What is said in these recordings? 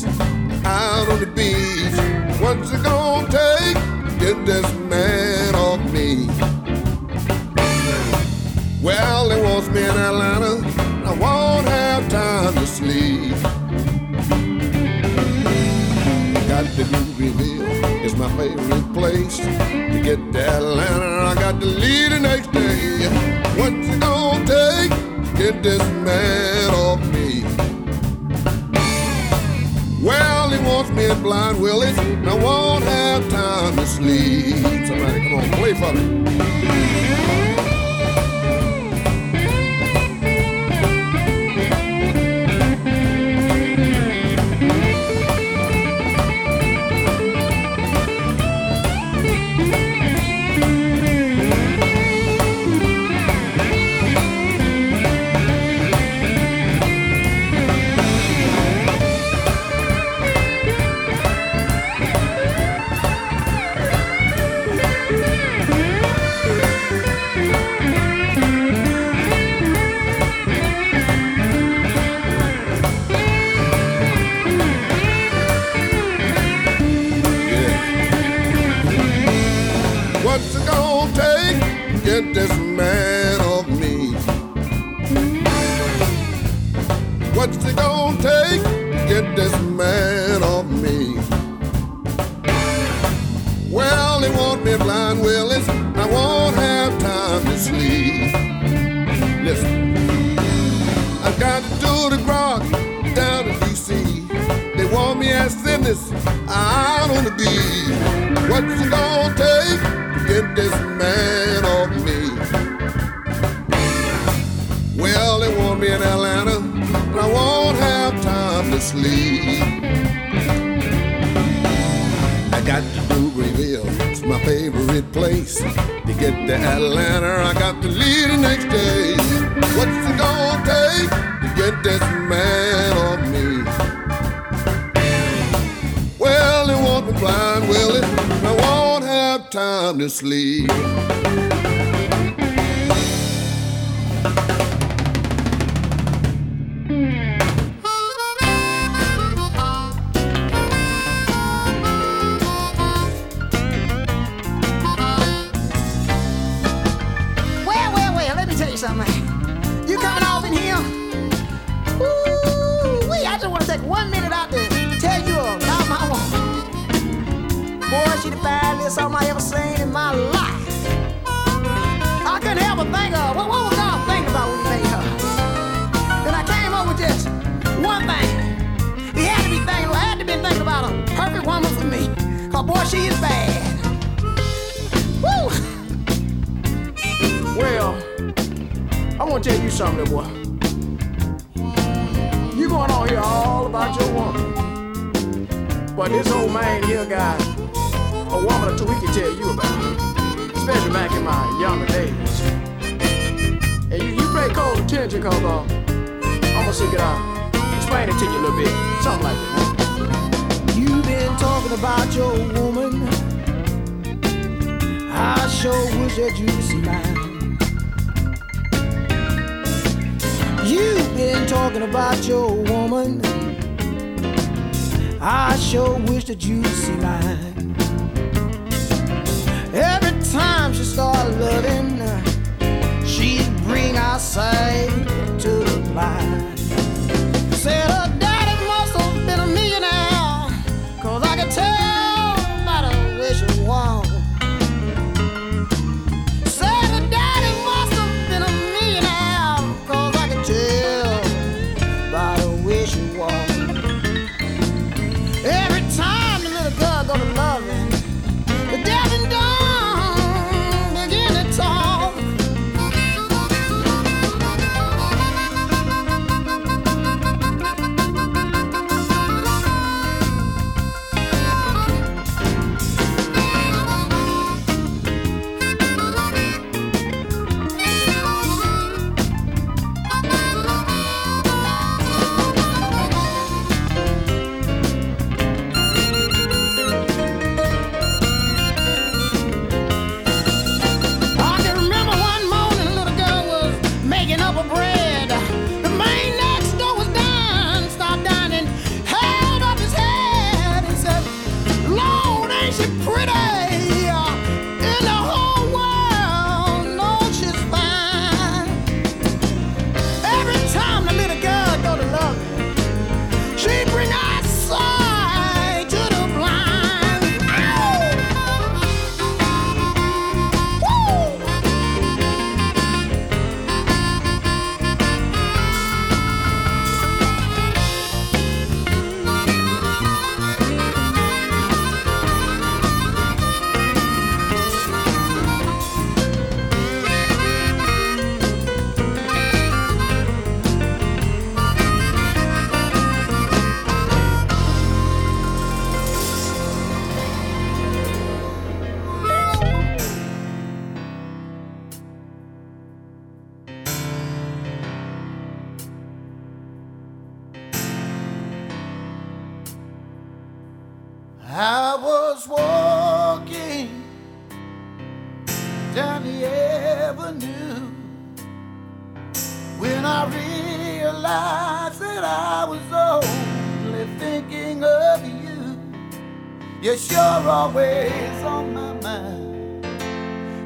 Do she the baddest I ever seen in my life. I couldn't help but think of what, what was God thinking about when he made her? Then I came up with just one thing. He had to be thinking, I had to be thinking about a perfect woman for me. Cause boy, she is bad. Woo! Well, I want to tell you something, boy. You going on here all about your woman. But this old man here got a woman or two he can tell you about. Especially back in my younger days. And you, you pay close attention, cause uh, I'm gonna stick it out. Explain it to you a little bit. Something like that. You've been talking about your woman. I sure wish that you could see mine. You've been talking about your woman. I sure wish that you'd see mine time she started loving, she'd bring our sight to the light.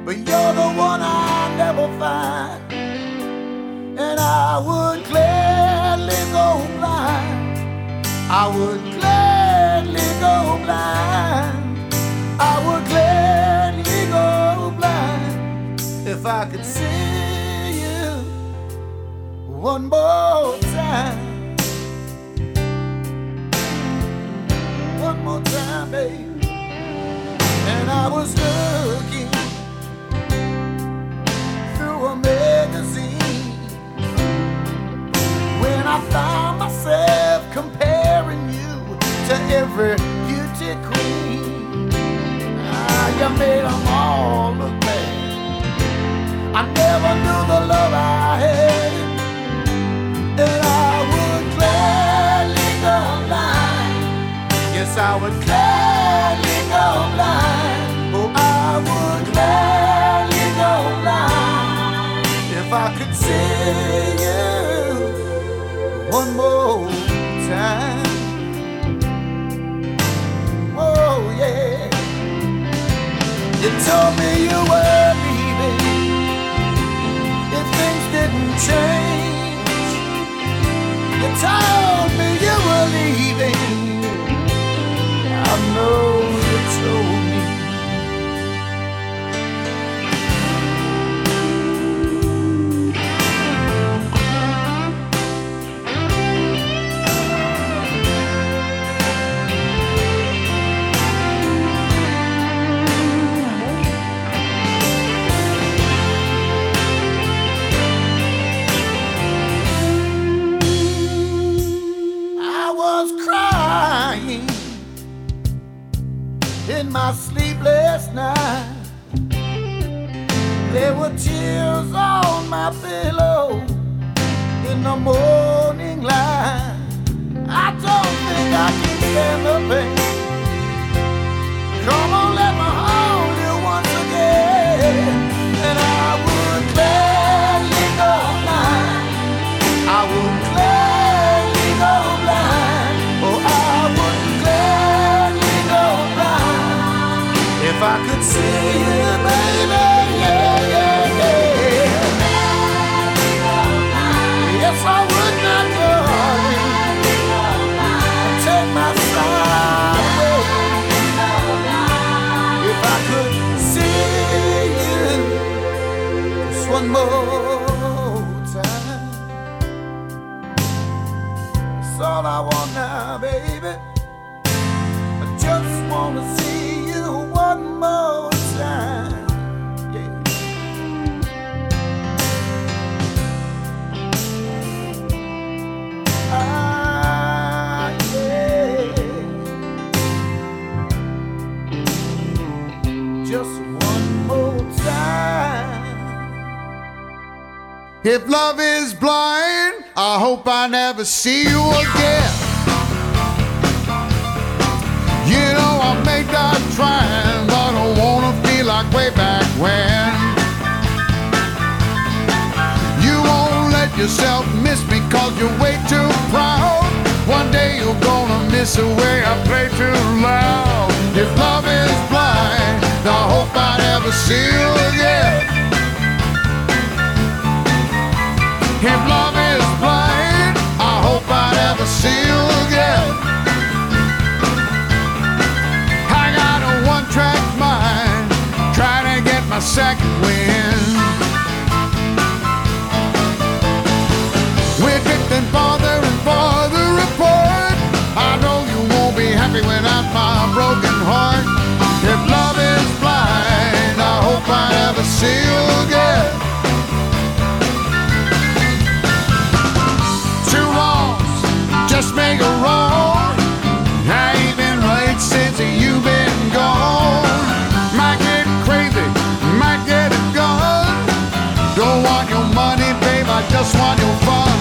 But you're the one I never find, and I would gladly go blind. I would gladly go blind. I would gladly go blind if I could see you one more time. One more time, baby. And I was looking found myself comparing you to every beauty queen. Ah, you made them all look bad. I never knew the love I had, and I would gladly go blind. Yes, I would gladly go blind. Oh, I would gladly go blind if I could see one more time. Oh, yeah. You told me you were leaving if things didn't change. You told was crying in my sleepless night. There were tears on my pillow in the morning light. I don't think I can stand the pain. Come on, just If love is blind, I hope I never see you again. You know I may die trying, but I wanna feel like way back when. You won't let yourself miss me cause you're way too proud. One day you're gonna miss the way I play too loud. If love is blind, I hope I never see you again. Again. Two wrongs just make a wrong. I ain't been right since you've been gone. Might get crazy, might get a gun. Don't want your money, babe, I just want your fun.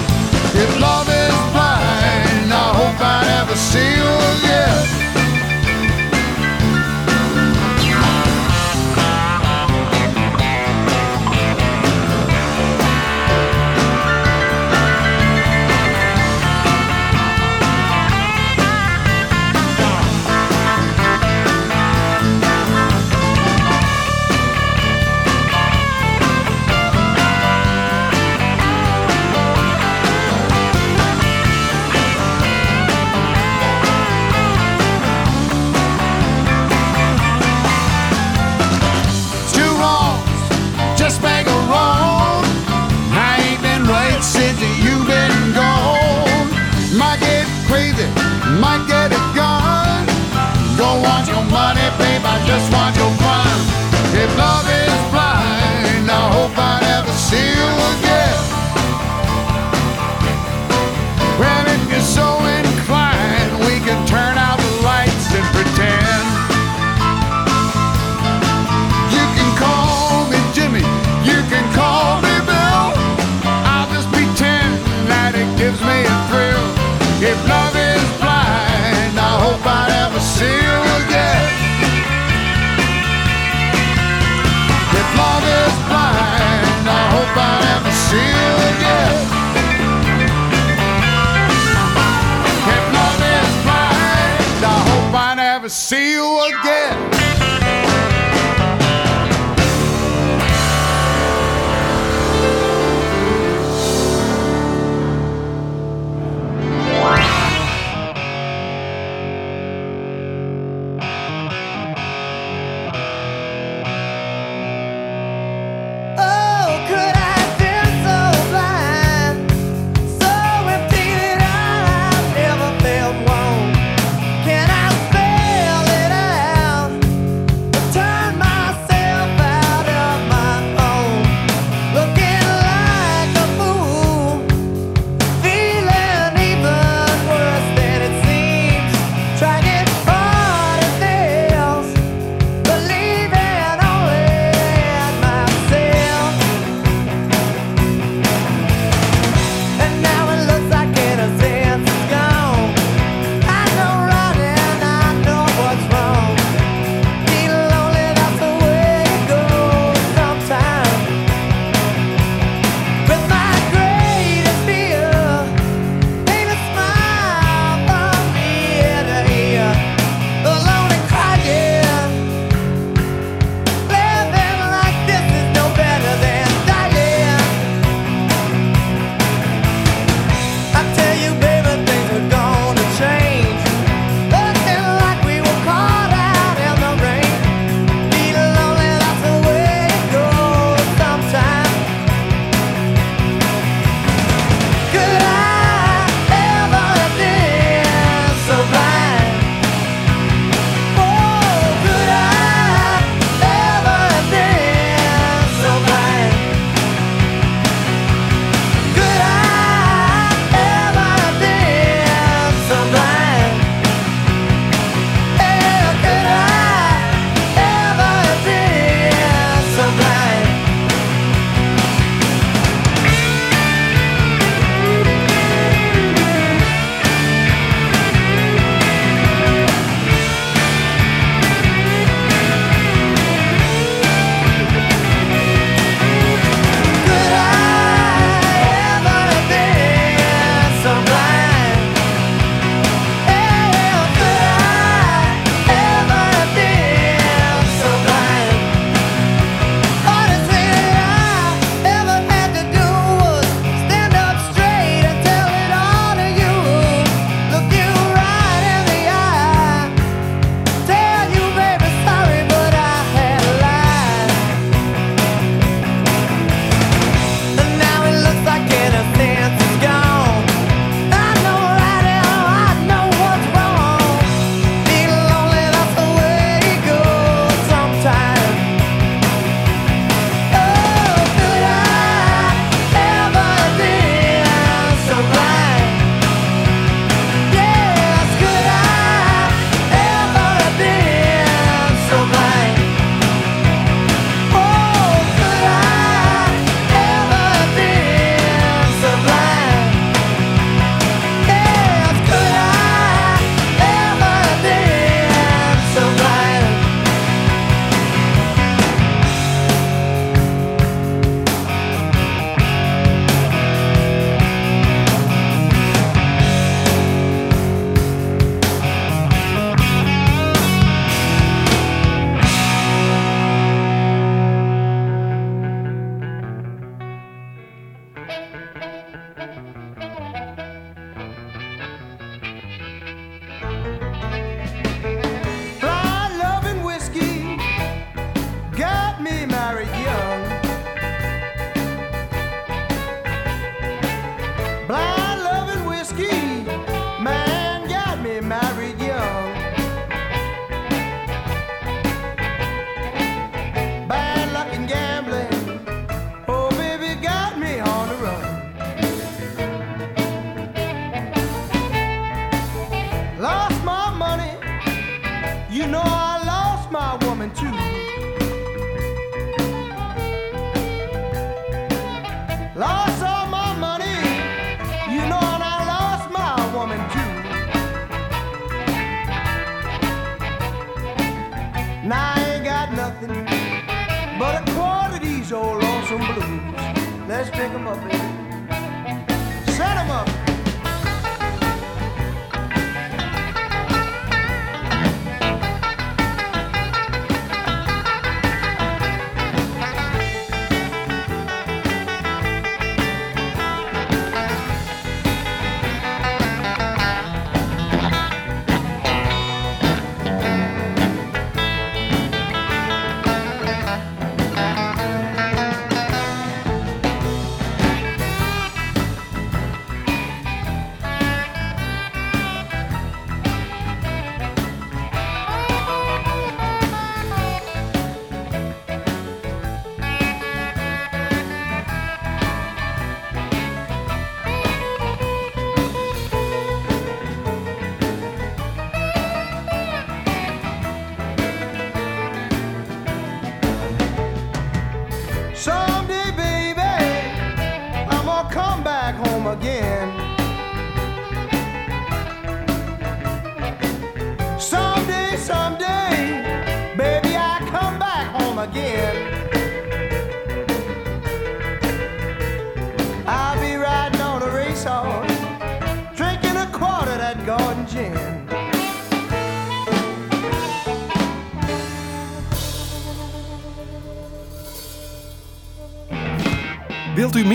If love is blind, I hope I never see you again.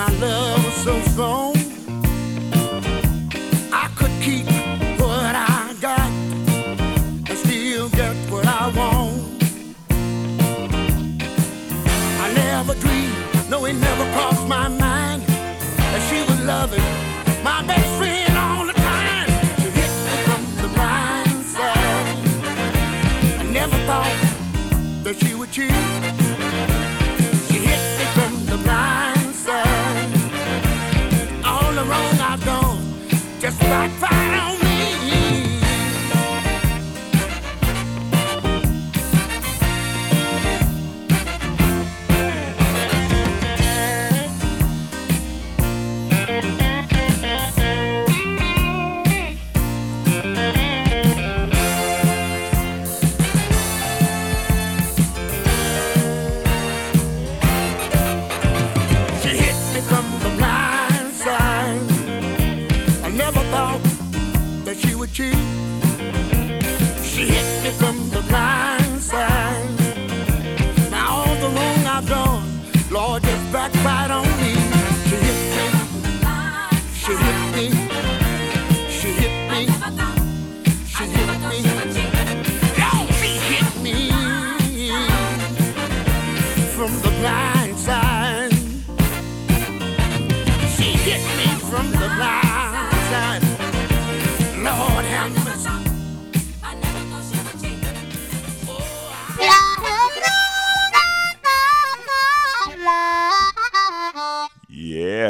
my love was so strong. I could keep what I got and still get what I want. I never dreamed, no, it never crossed my mind that she would love me, my best friend all the time. She hit me from the blind side. I never thought that she would cheat. Black Friday. cheek. She hit me from the blind side. Now all the wrong I've done, Lord, just backbite on me. She hit me. She hit me. She hit me. She hit me. Yo, she hit me from the blind.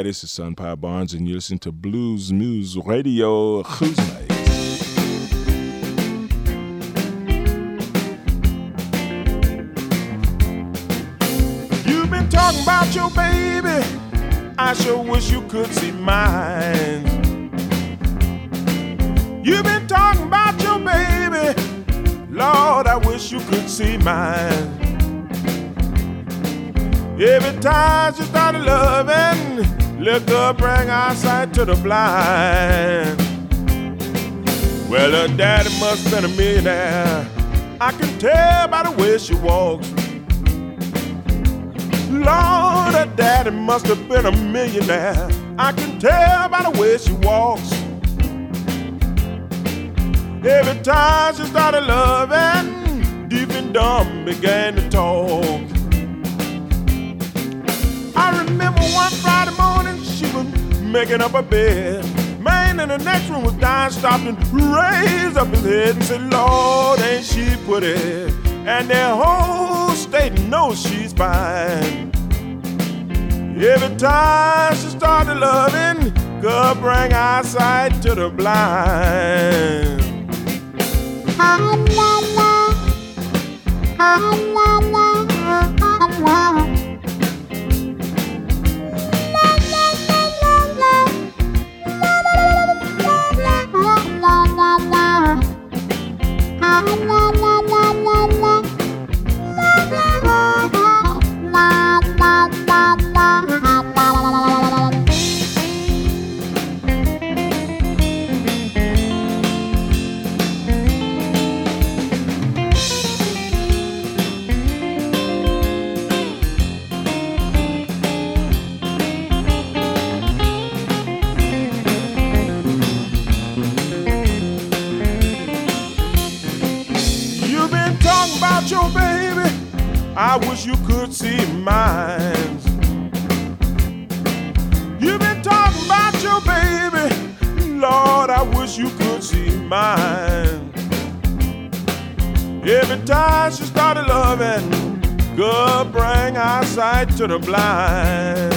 Yeah, this is Sunpie Barnes, and you listen to Blues Moose Radio. Who's nice? You've been talking about your baby. I sure wish you could see mine. You've been talking about your baby. Lord, I wish you could see mine. Every time she started loving, liquor bring our sight to the blind. Well, her daddy must have been a millionaire. I can tell by the way she walks. Lord, her daddy must have been a millionaire. I can tell by the way she walks. Every time she started loving, deep and dumb began to talk. Making up a bed. Man in the next room was dying, stopped and raised up his head and said, Lord, ain't she pretty? And their whole state knows she's fine. Every time she started loving, God bring eyesight to the blind. You've to the blind.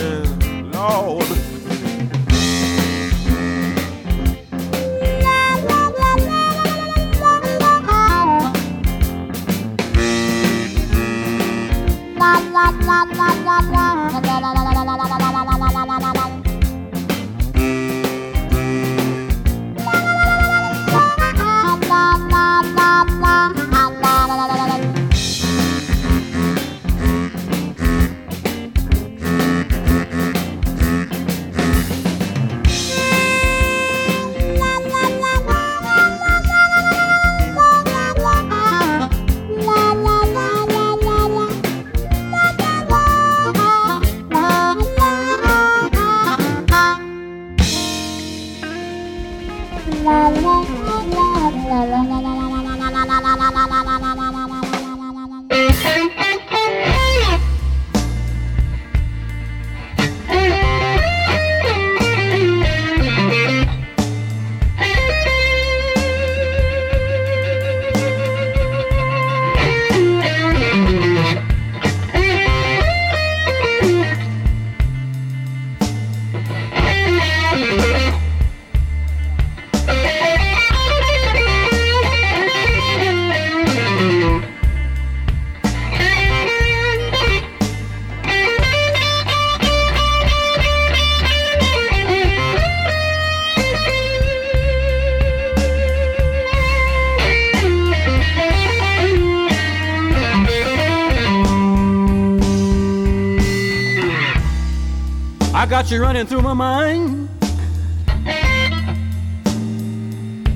you running through my mind.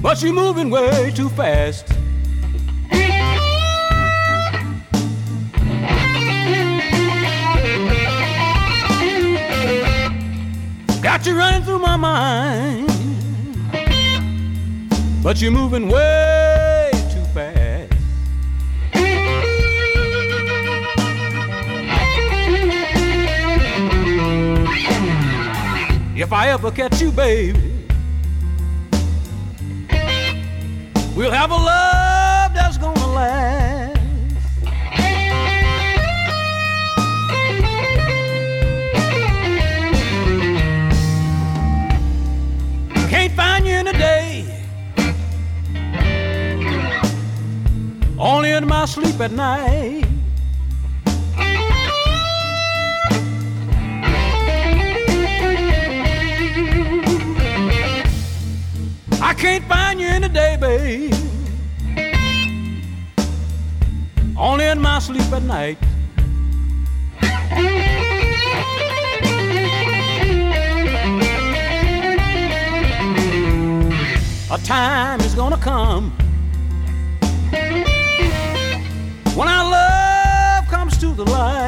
But you're moving way too fast. Got you running through my mind. But you're moving way If I ever catch you, baby, we'll have a love that's gonna last. Can't find you in a day. Only in my sleep at night. Can't find you in the day, babe. Only in my sleep at night. A time is gonna come when our love comes to the light.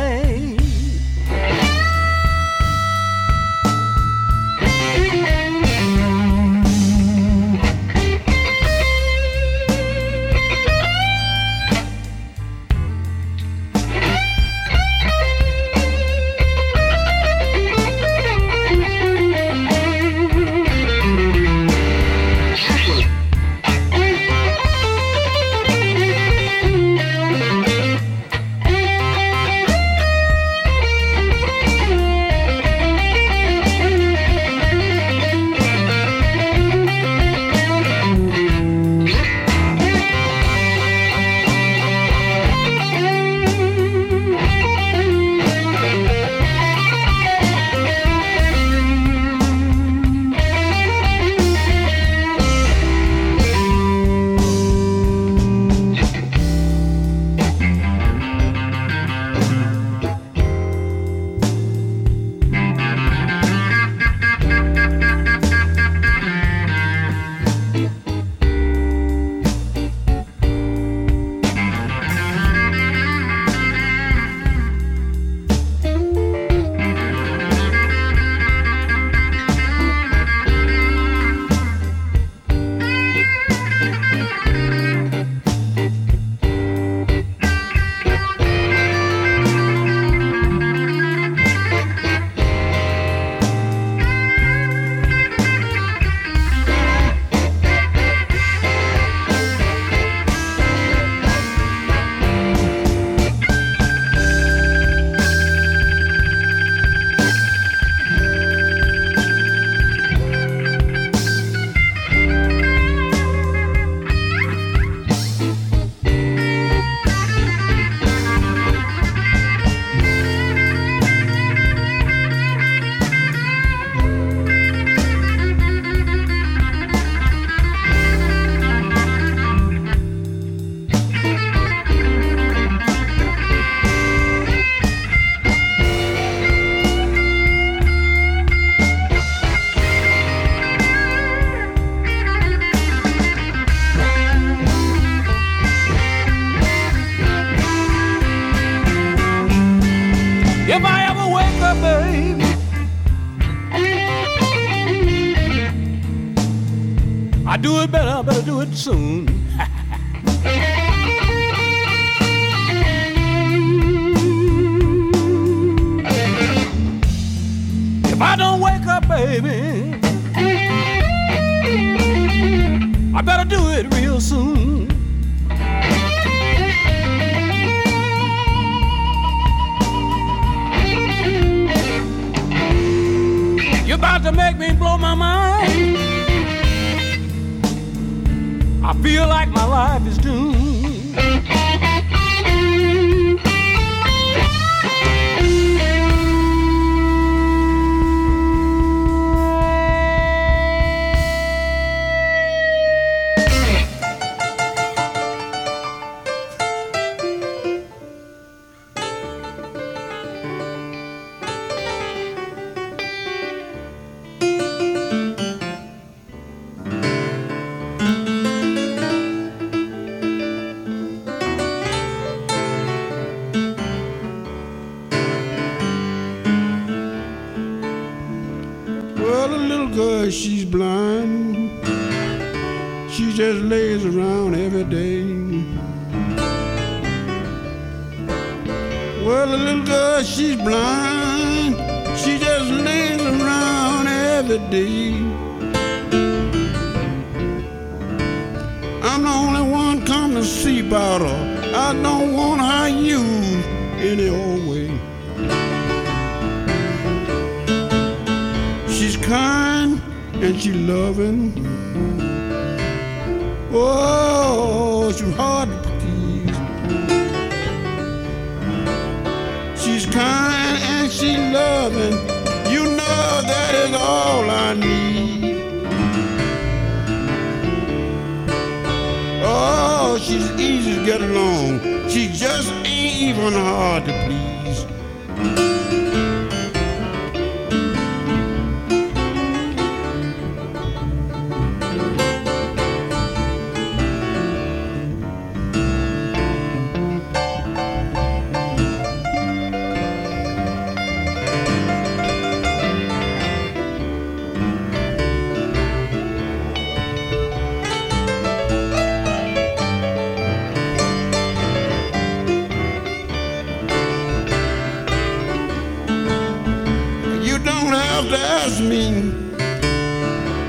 To ask me.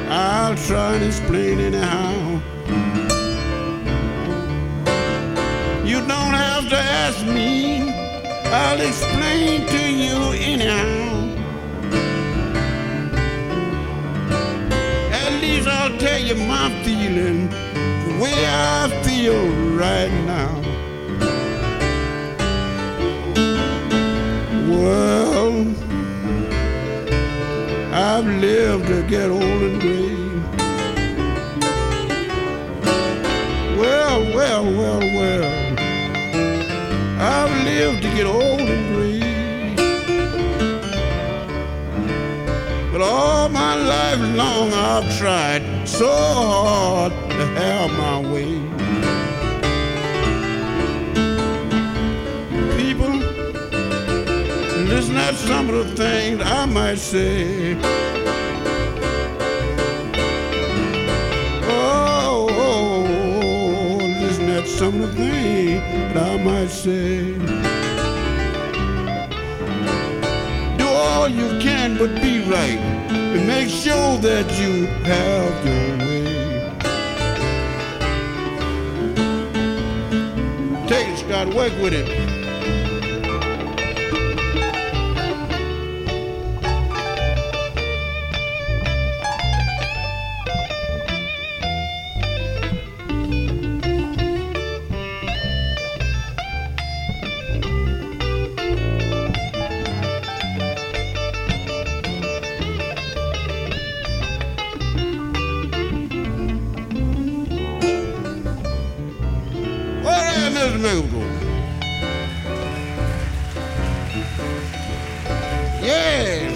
I'll try and explain anyhow. You don't have to ask me. I'll explain to you anyhow. At least I'll tell you my feeling, the way I feel right now. I've lived to get old and gray. Well, well, well, well. I've lived to get old and gray. But all my life long I've tried so hard to have my way. People, listen at some of the things I might say. Some of the things that I might say. Do all you can, but be right, and make sure that you have your way. Take it, Scott. Work with it. Where is Miss Yeah.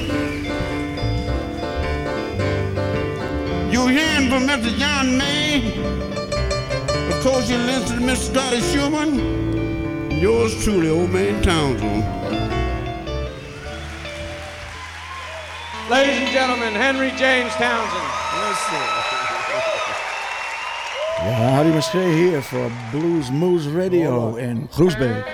You're hearing from Mr. John May? Of course, you listen to Mr. Scotty Schumann. Yours truly, Old Man Townsend. Ladies and gentlemen, Henry James Townsend. Ja, Harry Muschee hier voor Blues Moose Radio in Groesbeek.